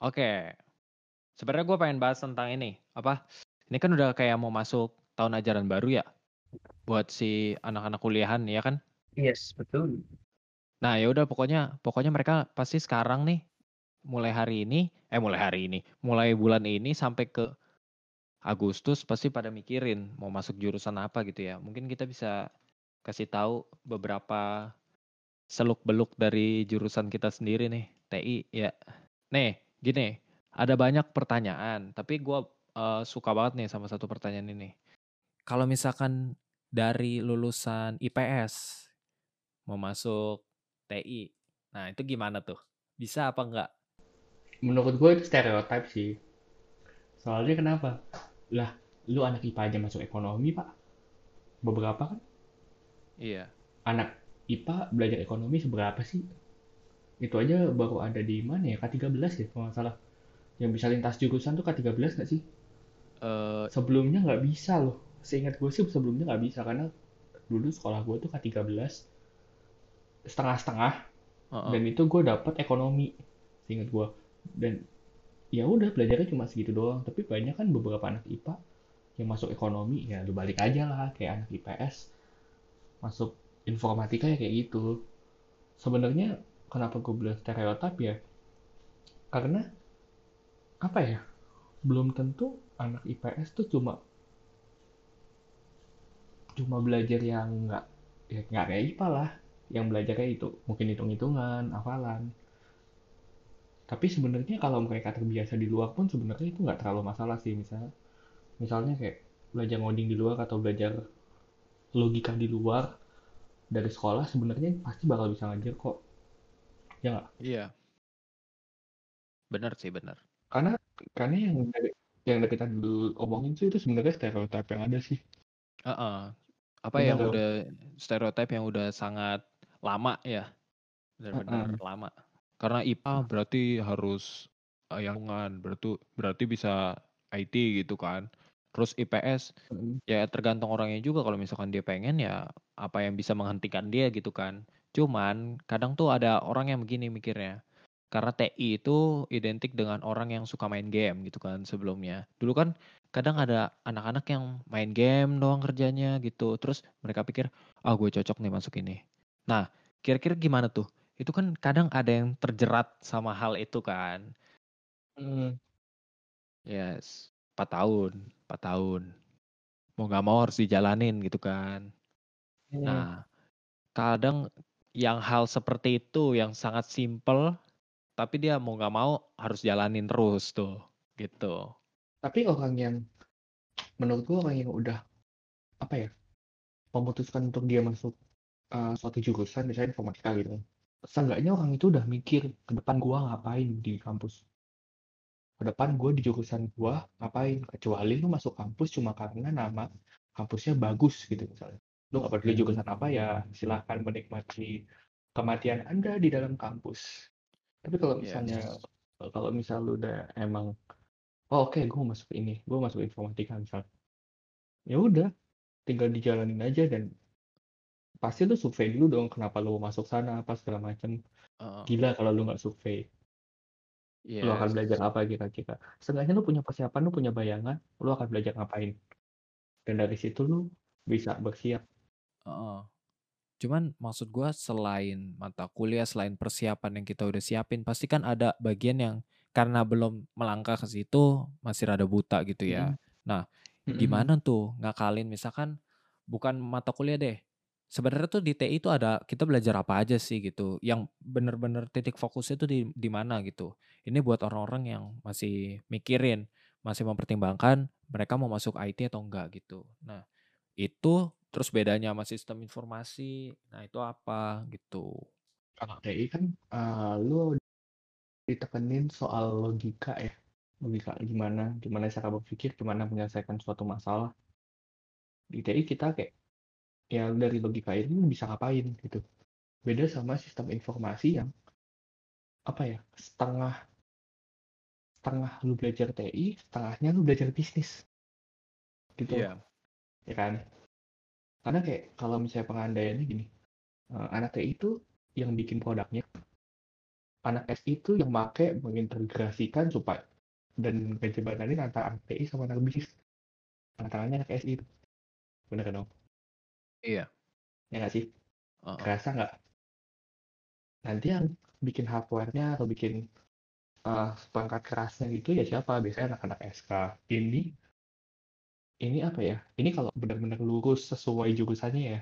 Oke. Sebenarnya gue pengen bahas tentang ini. Apa? Ini kan udah kayak mau masuk tahun ajaran baru ya. Buat si anak-anak kuliahan ya kan? Yes, betul. Nah ya udah pokoknya pokoknya mereka pasti sekarang nih mulai hari ini eh mulai hari ini mulai bulan ini sampai ke Agustus pasti pada mikirin mau masuk jurusan apa gitu ya. Mungkin kita bisa kasih tahu beberapa seluk beluk dari jurusan kita sendiri nih TI ya. Nih gini ada banyak pertanyaan tapi gue uh, suka banget nih sama satu pertanyaan ini. Kalau misalkan dari lulusan IPS mau masuk TI, nah itu gimana tuh? Bisa apa enggak? Menurut gue itu stereotip sih. Soalnya kenapa? Lah, lu anak IPA aja masuk ekonomi, Pak. Beberapa kan? Iya. Anak IPA belajar ekonomi seberapa sih? Itu aja baru ada di mana ya? K13 ya, kalau nggak salah. Yang bisa lintas jurusan tuh K13 nggak sih? Uh, sebelumnya nggak bisa loh. Seingat gue sih sebelumnya nggak bisa, karena dulu sekolah gue tuh K13 setengah-setengah. Uh -uh. Dan itu gue dapet ekonomi, seingat gue. Dan ya udah belajarnya cuma segitu doang tapi banyak kan beberapa anak IPA yang masuk ekonomi ya lu balik aja lah kayak anak IPS masuk informatika ya kayak gitu sebenarnya kenapa gue bilang stereotip ya? Karena apa ya? Belum tentu anak IPS tuh cuma cuma belajar yang nggak ya nggak kayak IPA lah yang belajarnya itu. Mungkin hitung-hitungan hafalan. Tapi sebenarnya kalau mereka terbiasa di luar pun sebenarnya itu nggak terlalu masalah sih misalnya misalnya kayak belajar ngoding di luar atau belajar logika di luar dari sekolah sebenarnya pasti bakal bisa ngajar kok ya nggak iya benar sih benar karena karena yang dari yang dari kita dulu omongin sih itu sebenarnya stereotip yang ada sih uh -uh. apa benar yang dong. udah stereotip yang udah sangat lama ya benar-benar uh -uh. lama karena IPA berarti harus uh, yang berarti berarti bisa IT gitu kan. Terus IPS hmm. ya tergantung orangnya juga kalau misalkan dia pengen ya apa yang bisa menghentikan dia gitu kan. Cuman kadang tuh ada orang yang begini mikirnya. Karena TI itu identik dengan orang yang suka main game gitu kan sebelumnya. Dulu kan kadang ada anak-anak yang main game doang kerjanya gitu. Terus mereka pikir, ah gue cocok nih masuk ini. Nah, kira-kira gimana tuh? itu kan kadang ada yang terjerat sama hal itu kan. Hmm. Yes, 4 tahun, 4 tahun. Mau nggak mau harus dijalanin gitu kan. Hmm. Nah, kadang yang hal seperti itu yang sangat simple, tapi dia mau nggak mau harus jalanin terus tuh, gitu. Tapi orang yang menurut gua orang yang udah apa ya memutuskan untuk dia masuk uh, suatu jurusan misalnya informatika gitu seenggaknya orang itu udah mikir ke depan gua ngapain di kampus? Ke depan gua di jurusan gua ngapain? Kecuali lu masuk kampus cuma karena nama kampusnya bagus gitu misalnya lu nggak peduli jurusan apa ya silahkan menikmati kematian anda di dalam kampus. Tapi kalau misalnya yes. kalau misal lu udah emang oh oke okay, gue masuk ini gue masuk informatika misalnya ya udah tinggal dijalanin aja dan pasti lu survei dulu dong kenapa lu masuk sana apa segala macam uh, gila kalau lu nggak survei. Yes. lu akan belajar apa kira-kira? Seenggaknya lu punya persiapan lu punya bayangan lu akan belajar ngapain. Dan dari situ lu bisa bersiap uh, cuman maksud gua selain mata kuliah selain persiapan yang kita udah siapin pasti kan ada bagian yang karena belum melangkah ke situ masih rada buta gitu ya. Mm. Nah, gimana tuh ngakalin? Misalkan bukan mata kuliah deh, sebenarnya tuh di TI itu ada kita belajar apa aja sih gitu? Yang bener-bener titik fokusnya tuh di di mana gitu? Ini buat orang-orang yang masih mikirin masih mempertimbangkan mereka mau masuk IT atau enggak gitu. Nah itu terus bedanya sama sistem informasi nah itu apa gitu. Kalau TI kan uh, lu ditekenin soal logika ya logika gimana gimana cara berpikir gimana menyelesaikan suatu masalah. Di TI kita kayak ya dari logika ini bisa ngapain gitu. Beda sama sistem informasi yang apa ya setengah setengah lu belajar TI setengahnya lu belajar bisnis gitu. Yeah. Ya kan karena kayak kalau misalnya pengandaiannya gini uh, anak TI itu yang bikin produknya anak SI itu yang make mengintegrasikan supaya dan ngejebananin antara anak TI sama anak bisnis. Tantangannya anak SI itu. Bener kan, Om? Iya. Ya nggak sih? Uh -uh. Kerasa nggak? Nanti yang bikin hardware-nya atau bikin uh, perangkat kerasnya gitu ya siapa? Biasanya anak-anak SK. Ini ini apa ya? Ini kalau benar-benar lurus sesuai jurusannya ya.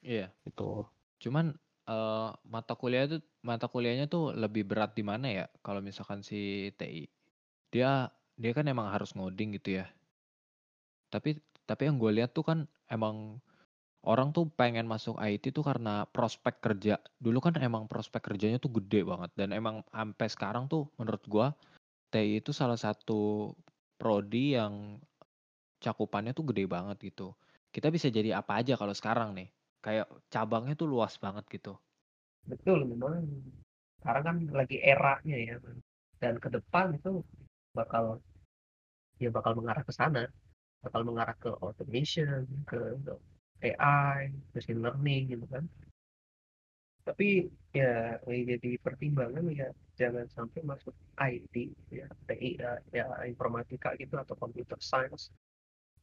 Iya. Itu. Cuman uh, mata kuliah itu mata kuliahnya tuh lebih berat di mana ya? Kalau misalkan si TI. Dia dia kan emang harus ngoding gitu ya. Tapi tapi yang gue lihat tuh kan emang orang tuh pengen masuk IT tuh karena prospek kerja. Dulu kan emang prospek kerjanya tuh gede banget dan emang sampai sekarang tuh menurut gua TI itu salah satu prodi yang cakupannya tuh gede banget gitu. Kita bisa jadi apa aja kalau sekarang nih. Kayak cabangnya tuh luas banget gitu. Betul memang. Sekarang kan lagi eranya ya. Dan ke depan itu bakal ya bakal mengarah ke sana. Bakal mengarah ke automation, ke AI, machine learning gitu kan. Tapi ya jadi pertimbangan ya jangan sampai masuk IT ya TI ya informatika gitu atau computer science.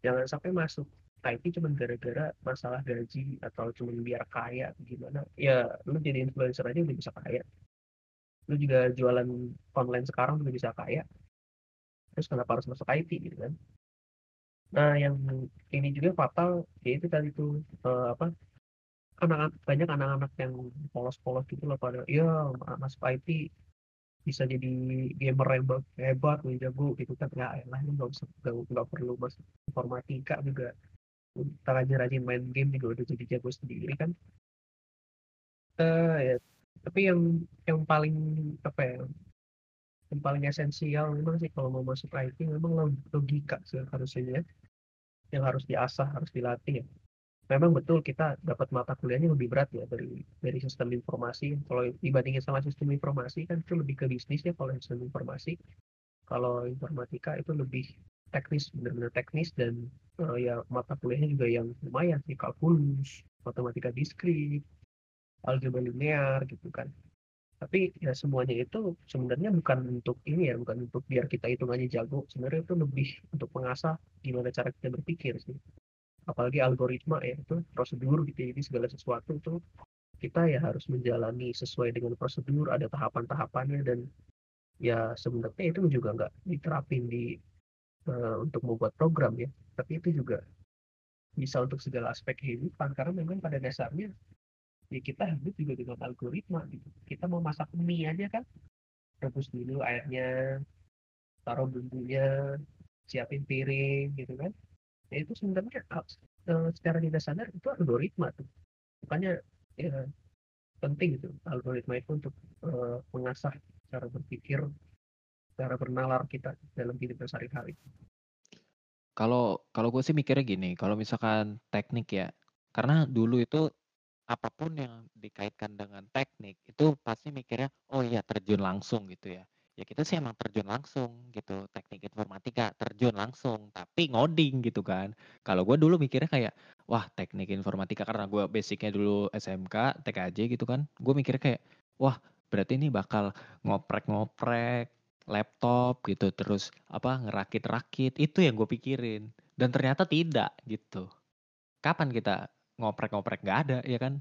Jangan sampai masuk IT cuma gara-gara masalah gaji atau cuma biar kaya gimana. Ya lu jadi influencer aja udah bisa kaya. Lu juga jualan online sekarang udah bisa kaya. Terus kenapa harus masuk IT gitu kan? Nah, yang ini juga fatal yaitu tadi tuh uh, apa anak banyak anak-anak yang polos-polos gitu loh pada ya masuk IT bisa jadi gamer hebat hebat nih jago gitu kan. Nggak lah nggak usah nggak perlu masuk informatika juga. Tak aja rajin main game juga udah jadi jago sendiri kan. Uh, ya tapi yang yang paling apa ya yang paling esensial memang sih kalau mau masuk IT memang logika sih harusnya ya. Yang harus diasah harus dilatih ya. Memang betul kita dapat mata kuliahnya lebih berat ya dari dari sistem informasi. Kalau dibandingin sama sistem informasi kan itu lebih ke bisnis ya kalau sistem informasi. Kalau informatika itu lebih teknis benar-benar teknis dan uh, ya mata kuliahnya juga yang lumayan sih kalkulus matematika diskrit algebra linear gitu kan. Tapi ya semuanya itu sebenarnya bukan untuk ini ya bukan untuk biar kita hitungannya jago. Sebenarnya itu lebih untuk mengasah gimana cara kita berpikir sih apalagi algoritma ya itu prosedur gitu jadi segala sesuatu itu kita ya harus menjalani sesuai dengan prosedur ada tahapan-tahapannya. Dan ya sebenarnya itu juga nggak diterapin di uh, untuk membuat program ya. Tapi itu juga bisa untuk segala aspek kehidupan. Karena memang pada dasarnya ya kita hidup juga dengan algoritma gitu. Kita mau masak mie aja kan rebus dulu airnya taruh bumbunya siapin piring gitu kan itu sebenarnya uh, secara tidak sadar itu algoritma tuh. Makanya ya penting itu algoritma itu untuk uh, mengasah cara berpikir cara bernalar kita dalam kehidupan sehari-hari. Kalau kalau gue sih mikirnya gini kalau misalkan teknik ya karena dulu itu apa pun yang dikaitkan dengan teknik itu pasti mikirnya oh iya terjun langsung gitu ya ya kita sih emang terjun langsung gitu teknik informatika terjun langsung tapi ngoding gitu kan. Kalau gue dulu mikirnya kayak wah teknik informatika karena gue basicnya dulu SMK TKJ gitu kan. Gue mikirnya kayak wah berarti ini bakal ngoprek-ngoprek laptop gitu terus apa ngerakit-rakit. Itu yang gue pikirin. Dan ternyata tidak gitu. Kapan kita ngoprek-ngoprek? Nggak ada ya kan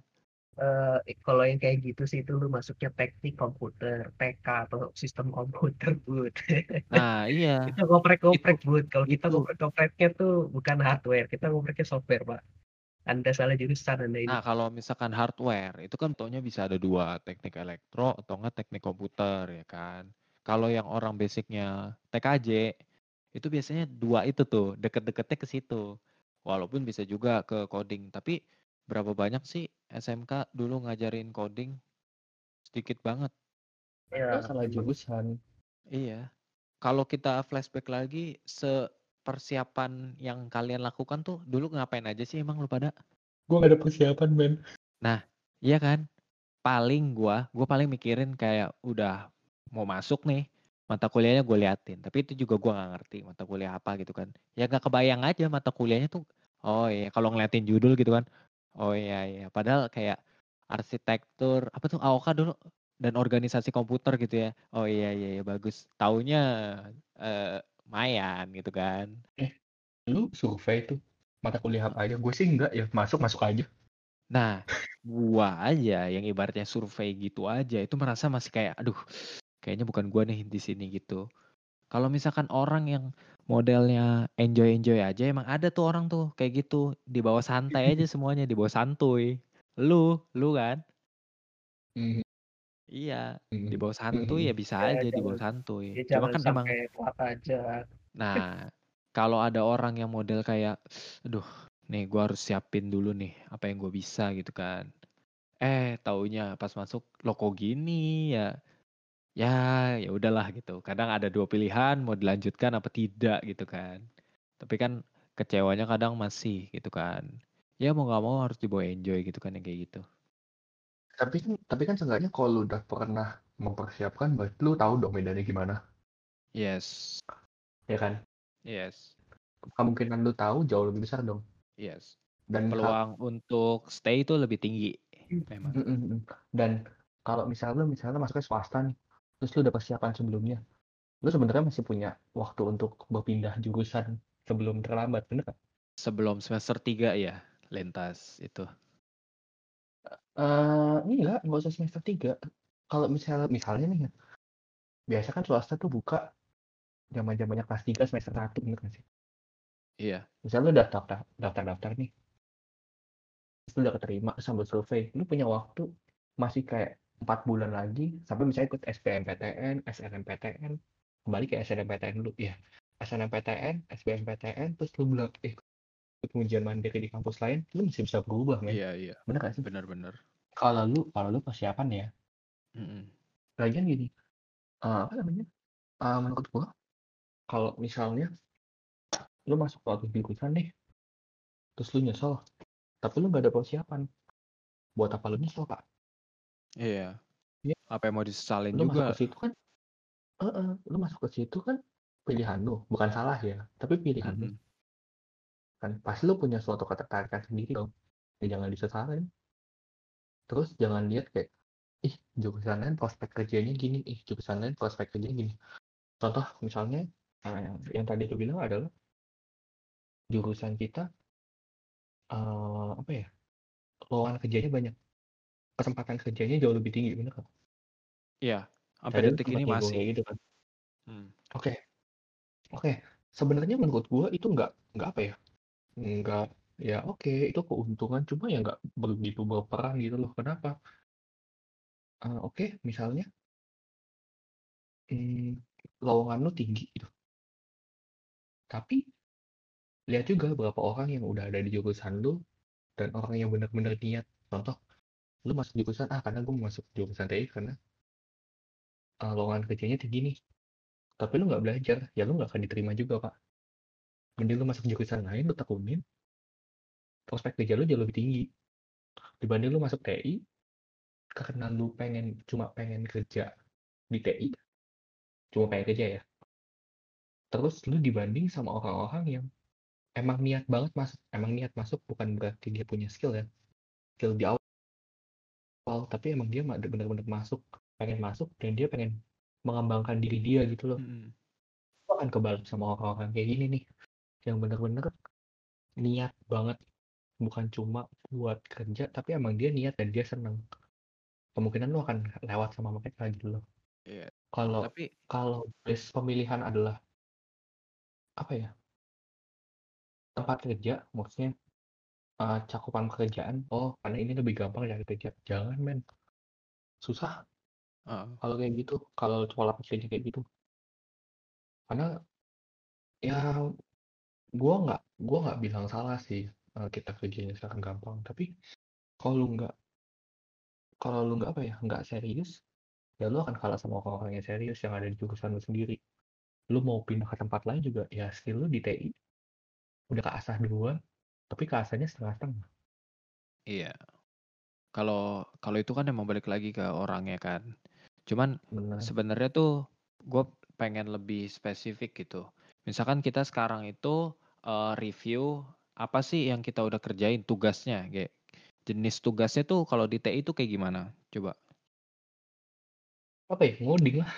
uh, kalau yang kayak gitu sih itu lu masuknya teknik komputer TK atau sistem komputer bud. Nah iya. Kita ngoprek-ngoprek bud. Kalau kita ngoprek-ngopreknya tuh bukan hardware kita ngopreknya software pak. Anda salah jurusan anda ini. Nah kalau misalkan hardware itu kan tentunya bisa ada dua teknik elektro atau enggak teknik komputer ya kan? Kalau yang orang basicnya TKJ itu biasanya dua itu tuh deket-deketnya ke situ. Walaupun bisa juga ke coding, tapi berapa banyak sih SMK dulu ngajarin coding? Sedikit banget. Ya, salah jurusan. Iya. Kalau kita flashback lagi, sepersiapan yang kalian lakukan tuh dulu ngapain aja sih emang lu pada? Gue gak ada persiapan, men. Nah, iya kan? Paling gua, gua paling mikirin kayak udah mau masuk nih, mata kuliahnya gue liatin tapi itu juga gue nggak ngerti mata kuliah apa gitu kan ya nggak kebayang aja mata kuliahnya tuh oh iya kalau ngeliatin judul gitu kan oh iya iya padahal kayak arsitektur apa tuh AOK dulu dan organisasi komputer gitu ya. Oh iya iya, iya bagus. Taunya eh mayan gitu kan. Eh, lu survei tuh mata kuliah apa aja? Gue sih enggak ya, masuk masuk aja. Nah, gua aja yang ibaratnya survei gitu aja itu merasa masih kayak aduh, kayaknya bukan gua nih di sini gitu. Kalau misalkan orang yang modelnya enjoy-enjoy aja emang ada tuh orang tuh kayak gitu, di bawah santai aja semuanya, di bawah santuy. Lu, lu kan? Mhm. Iya, di Mhm, bawah santuy ya mhm. bisa Ya aja di bawah santuy. ya Cuma kan emang aja. Nah, kalau ada orang yang model kayak, aduh nih gua harus siapin dulu nih apa yang gue bisa gitu kan. Eh, taunya pas masuk loh kok gini ya. Ya, ya udahlah gitu. Kadang ada dua pilihan mau dilanjutkan apa tidak gitu kan. Tapi kan kecewanya kadang masih gitu kan. Ya mau nggak mau harus dibawa enjoy gitu kan yang kayak gitu. Tapi kan tapi kan seenggaknya kalau lu udah pernah mempersiapkan berarti lu tahu dong bedanya gimana. Yes. Ya kan? Yes. Kemungkinan lu tahu jauh lebih besar dong. Yes. Dan hal- Peluang untuk stay itu lebih tinggi memang. Mm, mm, mm. Dan kalau misalnya lu misalnya masuknya swasta nih, terus lu udah persiapan sebelumnya, lu sebenarnya masih punya waktu untuk berpindah jurusan sebelum terlambat, bener kan? Sebelum semester 3 ya, lentas itu. Eh, enggak, nggak usah semester 3. Kalau misalnya misalnya nih ya, biasa kan swasta tuh buka zaman-zamannya kelas 3 semester 1, bener kan sih? Iya. Misalnya lu daftar daftar daftar nih, terus lu udah keterima sambil survei, lu punya waktu masih kayak empat bulan lagi sampai misalnya ikut SBMPTN, SNMPTN, kembali ke SNMPTN dulu, ya SNMPTN, SBMPTN, terus lu bilang eh ikut ujian mandiri di kampus lain, lu masih bisa berubah men, Iya, iya. bener gak sih? Benar-benar. Kalau lu kalau lu persiapan ya, Mm-mm. lagian gini, eh, apa namanya? Eh, menurut gua kalau misalnya lu masuk suatu jurusan nih, terus lu nyesel, tapi lu nggak ada persiapan, buat apa lu nyesel pak? Iya. Iya. Apa yang mau disesalin Lu masuk juga? ke situ kan, eh, eh, lu masuk ke situ kan pilihan lu, bukan salah ya, tapi pilihan lu kan pasti lu punya suatu ketertarikan sendiri dong, ya jangan disesalin. Terus jangan lihat kayak, ih jurusan lain prospek kerjanya gini, ih jurusan lain prospek kerjanya gini. Contoh misalnya eh, yang, yang tadi lu bilang adalah jurusan kita eh, apa ya lowongan kerjanya banyak kesempatan kerjanya jauh lebih tinggi bener kan Iya. Sampai detik ini masih. gitu kan Hmm. oke oke sebenarnya menurut gua itu nggak nggak apa ya nggak ya oke itu keuntungan cuma ya nggak begitu berperan gitu loh kenapa Eh, oke misalnya hmm, lowongan lu tinggi gitu tapi lihat juga berapa orang yang udah ada di jurusan lu dan orang yang benar-benar niat contoh lu masuk jurusan ah karena gue masuk jurusan TI karena uh, lowongan kerjanya tinggi nih. Tapi lu nggak belajar ya lu nggak akan diterima juga pak. Mending lu masuk jurusan lain lu tekunin prospek kerja lu jauh lebih tinggi. Dibanding lu masuk TI karena lu pengen cuma pengen kerja di TI cuma pengen kerja ya. Terus lu dibanding sama orang-orang yang emang niat banget masuk emang niat masuk bukan berarti dia punya skill ya. Skill di awal tapi emang dia benar-benar masuk pengen masuk dan dia pengen mengembangkan diri dia gitu loh. Lu akan kebalik sama orang-orang kayak gini nih yang benar-benar niat banget bukan cuma buat kerja tapi emang dia niat dan dia seneng kemungkinan lu akan lewat sama mereka gitu loh Iya. kalau Tapi kalau list pemilihan adalah apa ya tempat kerja maksudnya eh, cakupan pekerjaan. Oh karena ini lebih gampang cari kerja. Jangan men. Susah. Ah, kalau kayak gitu kalau pola pikirnya kayak gitu. Karena ya gua nggak gua nggak bilang salah sih eh, kita kerjanya sekarang gampang. Tapi kalau lu nggak kalau lu nggak apa ya nggak serius ya lu akan kalah sama orang-orang yang serius yang ada di jurusan lu sendiri. Lu mau pindah ke tempat lain juga ya skill lu di TI udah keasah duluan tapi keasahnya setengah-setengah iya. Kalau kalau itu kan emang balik lagi ke orangnya kan. Cuman benar sebenarnya tuh gue pengen lebih spesifik gitu. Misalkan kita sekarang itu eh, review apa sih yang kita udah kerjain tugasnya, kayak jenis tugasnya tuh kalau di TI itu kayak gimana? Coba. apa ya ngoding lah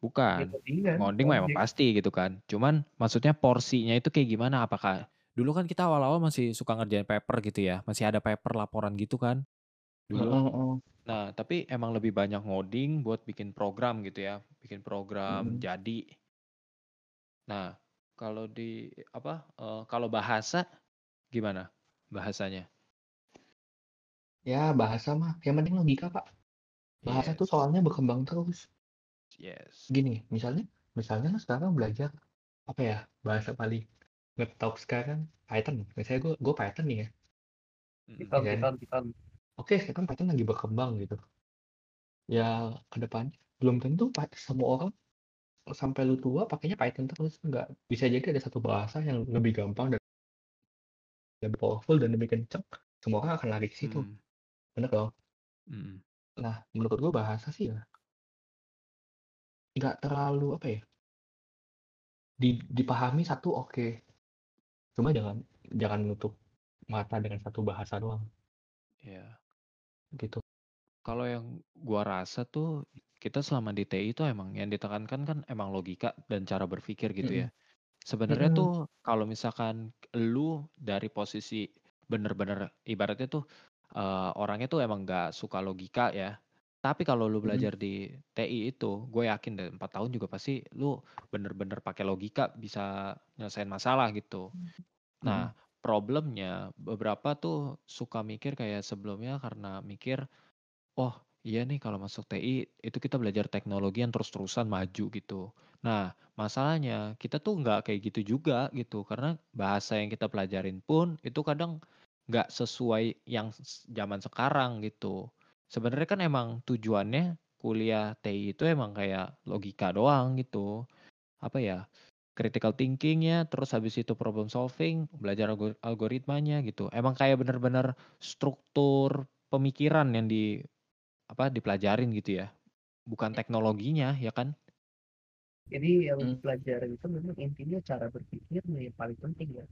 Bukan. Ngodingan, Ngoding mah emang pasti gitu kan. Cuman maksudnya porsinya itu kayak gimana? Apakah Dulu kan kita awal-awal masih suka ngerjain paper gitu ya. Masih ada paper laporan gitu kan. Dulu. Heeh, heeh. Nah, tapi emang lebih banyak ngoding buat bikin program gitu ya, bikin program Mhm. jadi. Nah, kalau di apa? eh, kalau bahasa gimana bahasanya? ya bahasa mah yang penting logika pak bahasa Yes, tuh soalnya berkembang terus yes. gini misalnya misalnya sekarang belajar apa ya bahasa paling ngetop sekarang Python. Misalnya gue gue Python nih ya. Python, Iya. Python, Python. oke sekarang Python lagi berkembang gitu. Ya ke depan. Belum tentu semua orang sampai lu tua pakainya Python terus. Enggak bisa jadi ada satu bahasa yang lebih gampang dan lebih powerful dan lebih kencang semua orang akan lari ke situ. Mm, bener dong? Mm-mm. nah menurut gue bahasa sih ya nggak terlalu apa ya di, dipahami satu oke cuma jangan jangan menutup mata dengan satu bahasa doang Iya. gitu Kalau yang gua rasa tuh kita selama di TI itu emang yang ditekankan kan emang logika dan cara berpikir gitu ya. Sebenarnya Mm-mm. tuh kalau misalkan lu dari posisi bener-bener ibaratnya tuh eh, orangnya tuh emang nggak suka logika ya. Tapi kalau lu Mm-mm. belajar di TI itu, gue yakin deh empat tahun juga pasti lu bener-bener pakai logika bisa nyelesain masalah gitu. Nah, problemnya beberapa tuh suka mikir kayak sebelumnya karena mikir, oh iya nih kalau masuk TI itu kita belajar teknologi yang terus-terusan maju gitu. Nah, masalahnya kita tuh nggak kayak gitu juga gitu karena bahasa yang kita pelajarin pun itu kadang nggak sesuai yang zaman sekarang gitu. Sebenarnya kan emang tujuannya kuliah TI itu emang kayak logika doang gitu. Apa ya? critical thinkingnya, terus habis itu problem solving, belajar algor- algoritmanya gitu. Emang kayak bener-bener struktur pemikiran yang di apa dipelajarin gitu ya, bukan teknologinya ya kan? Jadi yang Hmm. dipelajari itu memang intinya cara berpikirnya yang paling penting ya.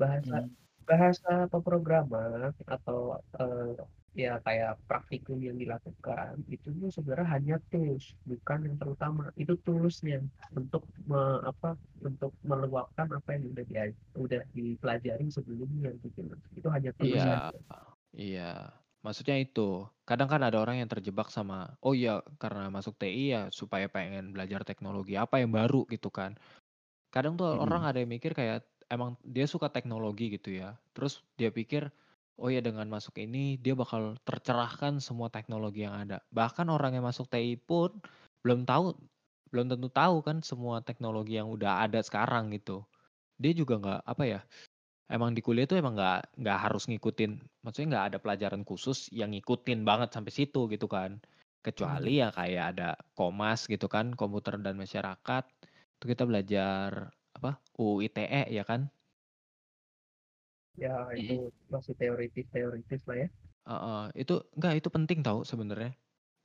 Bahasa Hmm. bahasa pemrograman atau eh, ya kayak praktikum yang dilakukan itu tuh sebenarnya hanya tools bukan yang terutama itu toolsnya untuk me- apa untuk meluapkan apa yang udah dia udah dipelajari sebelumnya gitu itu hanya tools Iya, iya. Maksudnya itu, kadang kan ada orang yang terjebak sama, oh iya karena masuk TI ya supaya pengen belajar teknologi apa yang baru gitu kan. Kadang tuh Mm-mm. orang ada yang mikir kayak emang dia suka teknologi gitu ya. Terus dia pikir, oh ya dengan masuk ini dia bakal tercerahkan semua teknologi yang ada. Bahkan orang yang masuk TI pun belum tahu, belum tentu tahu kan semua teknologi yang udah ada sekarang gitu. Dia juga nggak apa ya, emang di kuliah tuh emang nggak nggak harus ngikutin, maksudnya nggak ada pelajaran khusus yang ngikutin banget sampai situ gitu kan. Kecuali ya kayak ada komas gitu kan, komputer dan masyarakat. Itu kita belajar apa UU ITE ya kan? Ya itu masih teoritis teoritis lah ya Heeh, itu enggak itu penting tahu sebenarnya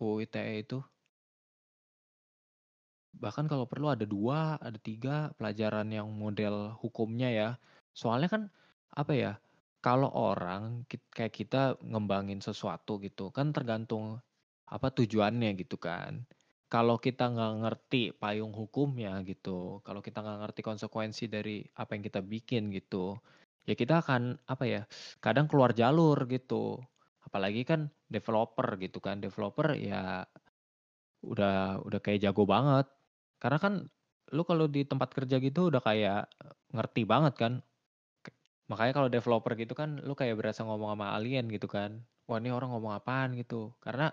UU ITE itu. Bahkan kalau perlu ada dua, ada tiga pelajaran yang model hukumnya ya. Soalnya kan apa ya? Kalau orang kayak kita ngembangin sesuatu gitu kan tergantung apa tujuannya gitu kan. Kalau kita nggak ngerti payung hukumnya gitu, kalau kita nggak ngerti konsekuensi dari apa yang kita bikin gitu, ya kita akan apa ya? Kadang keluar jalur gitu. Apalagi kan developer gitu kan, developer ya udah udah kayak jago banget. Karena kan lu kalau di tempat kerja gitu udah kayak ngerti banget kan. Makanya kalau developer gitu kan lu kayak berasa ngomong sama alien gitu kan. Wah ini orang ngomong apaan gitu. Karena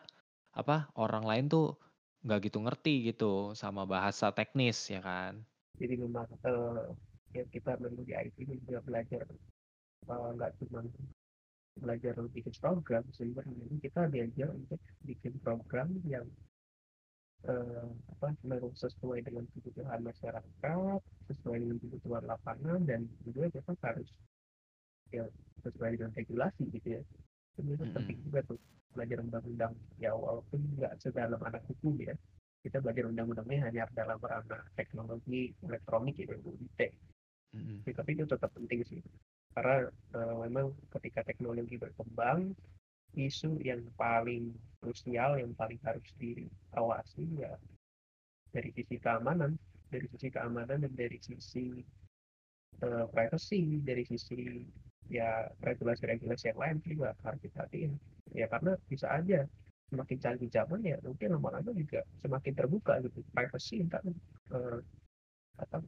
apa orang lain tuh nggak gitu ngerti gitu sama bahasa teknis ya kan. jadi memang eh, ya kita memang di IT juga belajar eh, nggak cuma belajar bikin program sebenarnya kita diajar untuk bikin program yang eh, apa sesuai dengan kebutuhan masyarakat sesuai dengan kebutuhan lapangan dan juga kita harus ya sesuai dengan regulasi gitu ya. Sebenarnya Mm-mm. penting juga tuh belajar undang-undang. Ya walaupun nggak sedalam anak hukum ya kita belajar undang-undangnya hanya dalam ranah teknologi elektronik gitu Mm-mm. Ya, tapi itu tetap penting sih. Karena eh, memang ketika teknologi berkembang isu yang paling krusial yang paling harus diawasi ya dari sisi keamanan dari sisi keamanan dan dari sisi uh, privacy dari sisi ya regulasi-regulasi yang lain juga harus diperhatiin. Ya karena bisa aja semakin canggih zaman ya mungkin lama-lama juga semakin terbuka gitu. Privacy entah uh, atau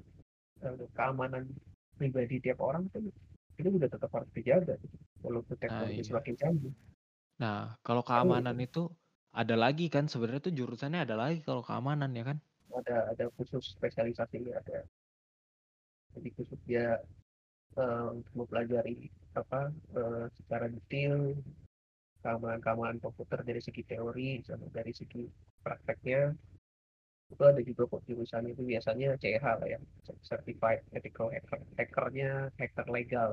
uh, keamanan pribadi tiap orang itu itu juga tetap harus dijaga gitu, walaupun teknologi nah, iya. semakin canggih Nah, kalau keamanan itu ada lagi kan sebenarnya tuh jurusannya ada lagi kalau keamanan ya kan? Ada ada khusus spesialisasi ada. Jadi khusus dia uh, mempelajari apa uh, secara detail keamanan-keamanan komputer dari segi teori sama dari segi prakteknya itu ada juga kok jurusan itu biasanya CH lah ya certified ethical hacker hackernya hacker legal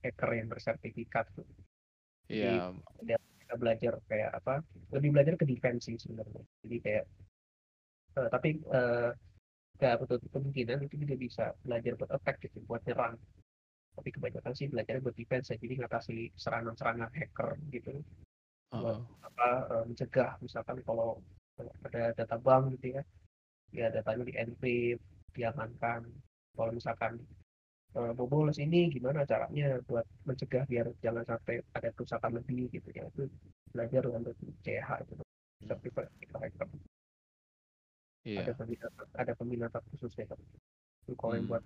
hacker yang bersertifikat tuh Iya. Jadi kita belajar kayak apa? Lebih belajar ke defense sih sebenarnya. Jadi kayak uh, tapi uh, gak betul kemungkinan itu juga bisa belajar buat attack gitu, buat nyerang. Tapi kebanyakan sih belajar buat defense ya, jadi ngatasi serangan-serangan hacker gitu. Uh -huh. apa uh, mencegah misalkan kalau ada data bank gitu ya, ya datanya di encrypt, diamankan. Kalau misalkan uh, boboles ini gimana caranya buat mencegah biar jangan sampai ada kerusakan lebih gitu ya itu belajar untuk CH itu sertifikat hacker yeah. ada peminatan ada peminatan khusus ya itu kalau yang hmm. buat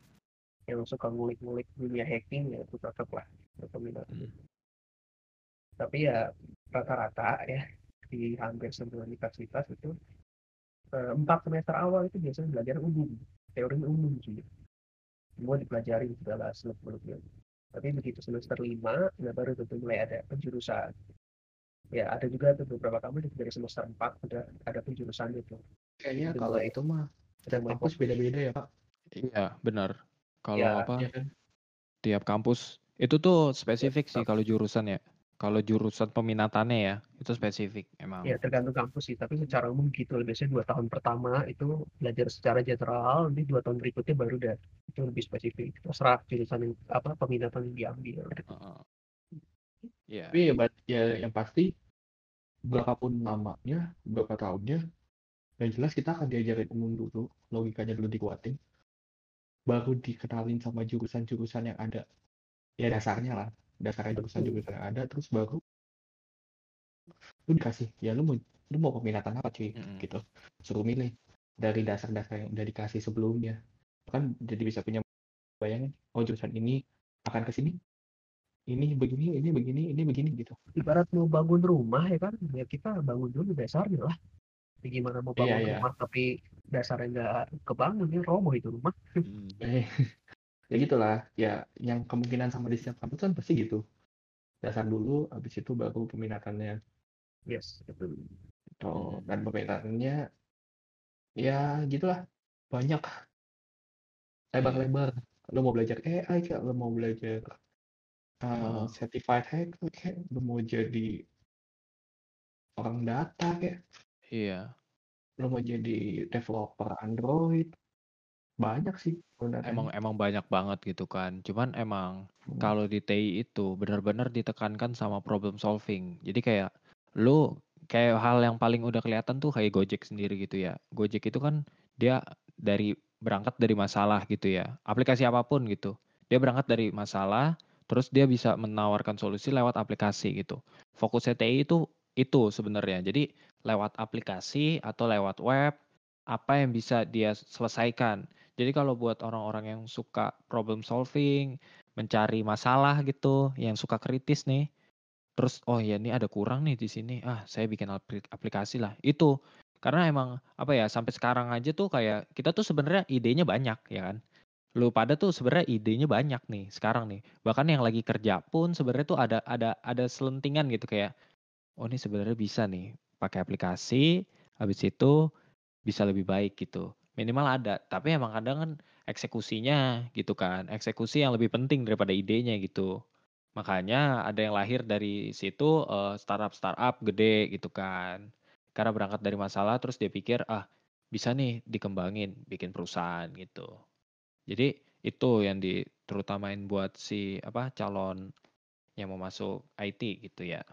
yang suka ngulik-ngulik dunia hacking ya itu cocok lah untuk peminatan hmm. tapi ya rata-rata ya di hampir semua universitas itu eh, empat semester awal itu biasanya belajar umum teori umum sih. Semua dipelajari segala seluk beluknya tapi begitu semester lima ya baru tentu mulai ada penjurusan. Ya ada juga tuh beberapa kamu dari semester empat udah ada penjurusan itu. Kayaknya kalau itu mah ada kampus beda-beda ya pak. Iya benar. Kalau ya, apa ya kan? tiap kampus. Itu tuh spesifik ya, sih kalau jurusan ya kalau jurusan peminatannya ya, itu spesifik emang. Ya tergantung kampus sih, tapi secara umum gitu. Biasanya dua tahun pertama itu belajar secara general, nanti dua tahun berikutnya baru udah itu lebih spesifik. Terserah jurusan yang apa peminatan yang diambil. Uh, yeah. Tapi ya, ya yang pasti berapapun namanya, berapa tahunnya, yang jelas kita akan diajarin umum dulu, logikanya dulu dikuatin, baru dikenalin sama jurusan-jurusan yang ada. Ya dasarnya lah dasarnya jurusan-jurusan yang ada terus baru lu dikasih ya lu mau lu mau peminatan apa cuy mm-hmm. gitu suruh milih dari dasar-dasar yang udah dikasih sebelumnya kan jadi bisa punya bayangan oh jurusan ini akan ke sini ini begini ini begini ini begini gitu ibarat mau bangun rumah ya kan ya kita bangun dulu dasarnya lah gimana mau bangun iya, iya. rumah iya. tapi dasarnya nggak kebangun ya roboh itu rumah hmm. Ya gitulah. Ya yang kemungkinan sama di setiap kampus kan pasti gitu. Dasar dulu habis itu baru peminatannya. Yes itu itu dan peminatannya ya gitulah. Banyak. Lebar-lebar. Lo mau belajar AI kayak lo mau belajar uh, certified hacker kayak lo mau jadi orang data kayak iya. Lo mau jadi developer Android banyak sih Emang emang banyak banget gitu kan. Cuman emang hmm. kalau di TI itu benar-benar ditekankan sama problem solving. Jadi kayak lu kayak hal yang paling udah kelihatan tuh kayak Gojek sendiri gitu ya. Gojek itu kan dia dari berangkat dari masalah gitu ya. Aplikasi apa pun gitu. Dia berangkat dari masalah, terus dia bisa menawarkan solusi lewat aplikasi gitu. Fokusnya TI itu itu sebenarnya. Jadi lewat aplikasi atau lewat web apa yang bisa dia selesaikan. Jadi kalau buat orang-orang yang suka problem solving, mencari masalah gitu, yang suka kritis nih, terus oh ya ini ada kurang nih di sini, ah saya bikin aplikasi lah. Itu karena emang apa ya sampai sekarang aja tuh kayak kita tuh sebenarnya idenya banyak ya kan. Lu pada tuh sebenarnya idenya banyak nih sekarang nih. Bahkan yang lagi kerja pun sebenarnya tuh ada ada ada selentingan gitu kayak oh ini sebenarnya bisa nih pakai aplikasi habis itu bisa lebih baik gitu. Minimal ada tapi emang kadang kan eksekusinya gitu kan eksekusi yang lebih penting daripada idenya gitu. Makanya ada yang lahir dari situ uh, startup startup gede gitu kan. Karena berangkat dari masalah terus dia pikir ah bisa nih dikembangin bikin perusahaan gitu. Jadi itu yang diterutamain buat si apa calon yang mau masuk IT gitu ya.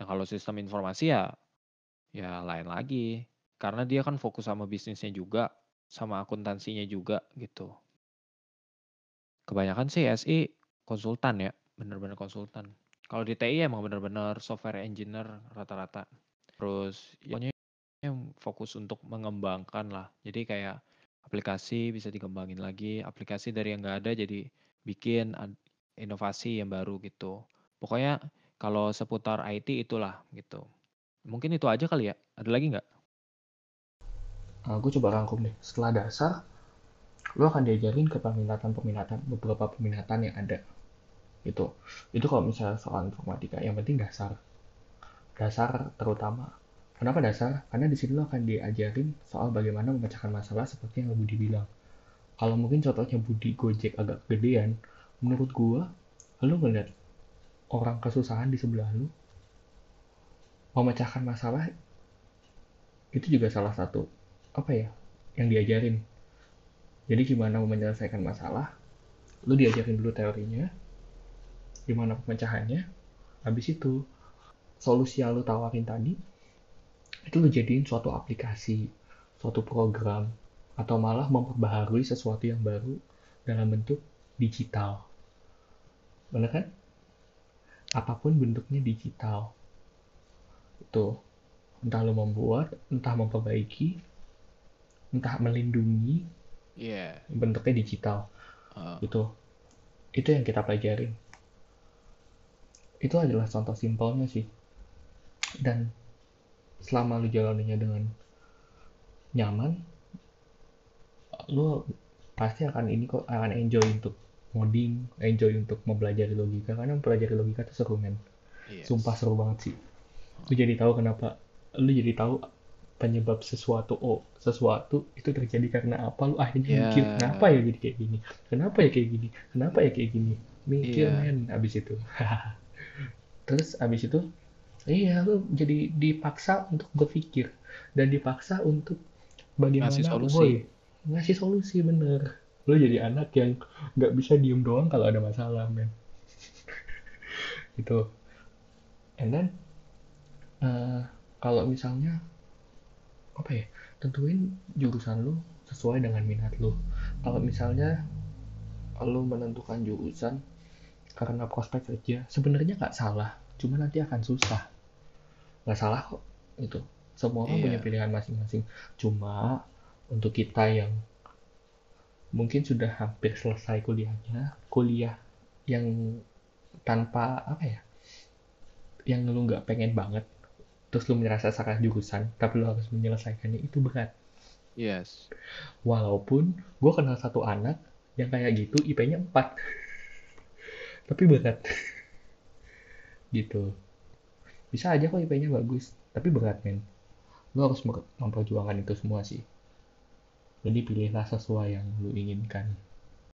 Nah, kalau sistem informasi ya ya lain lagi. Karena dia kan fokus sama bisnisnya juga, sama akuntansinya juga gitu. Kebanyakan sih SI konsultan ya, bener-bener konsultan. Kalau di TI emang bener-bener software engineer rata-rata. Terus ya yang fokus untuk mengembangkan lah. Jadi kayak aplikasi bisa dikembangin lagi, aplikasi dari yang nggak ada jadi bikin inovasi yang baru gitu. Pokoknya kalau seputar IT itulah gitu. Mungkin itu aja kali ya. Ada lagi nggak? Aku coba rangkum deh. Setelah dasar, lo akan diajarin ke peminatan-peminatan, beberapa peminatan yang ada. Gitu. Itu kalau misalnya soal informatika, yang penting dasar. Dasar terutama. Kenapa dasar? Karena di sini lo akan diajarin soal bagaimana memecahkan masalah seperti yang Budi bilang. Kalau mungkin contohnya Budi Gojek agak gedean, menurut gua, lo ngeliat orang kesusahan di sebelah lo, memecahkan masalah itu juga salah satu apa ya yang diajarin. Jadi gimana menyelesaikan masalah lu diajarin dulu teorinya gimana pemecahannya habis itu solusi yang lu tawarin tadi itu lu jadiin suatu aplikasi suatu program atau malah memperbaharui sesuatu yang baru dalam bentuk digital. Benar kan? Apa pun bentuknya digital. Itu entah lo membuat entah memperbaiki entah melindungi yeah. bentuknya digital. Uh. itu itu yang kita pelajarin. Itu adalah contoh simpelnya sih. Dan selama lu jalaninya dengan nyaman lu pasti akan ini kok akan enjoy untuk ngoding enjoy untuk mempelajari logika. Karena mempelajari logika itu seru men. Yes. sumpah seru banget sih. Lu jadi tahu kenapa lu jadi tahu penyebab sesuatu oh sesuatu itu terjadi karena apa? Lu akhirnya yeah. mikir kenapa ya jadi kayak gini? Kenapa ya kayak gini? Kenapa ya kayak gini? Mikir yeah. men abis itu. Terus abis itu iya lu jadi dipaksa untuk berpikir dan dipaksa untuk bagaimana ngasih solusi. boy, ngasih solusi bener. Lu jadi anak yang nggak bisa diem doang kalau ada masalah men. Itu and then uh, kalau misalnya apa ya tentuin jurusan lu sesuai dengan minat lu. Kalau misalnya lu menentukan jurusan karena prospek kerja sebenarnya nggak salah cuma nanti akan susah. Nggak salah kok itu semua orang yeah. punya pilihan masing-masing. Cuma untuk kita yang mungkin sudah hampir selesai kuliahnya kuliah yang tanpa apa ya yang lu nggak pengen banget terus lu merasa salah jurusan tapi lu harus menyelesaikannya itu berat. Yes. Walaupun gue kenal satu anak yang kayak gitu IP-nya 4 tapi berat. Gitu. Bisa aja kok IP-nya bagus tapi berat men. Lu harus memperjuangkan itu semua sih. Jadi pilihlah sesuai yang lu inginkan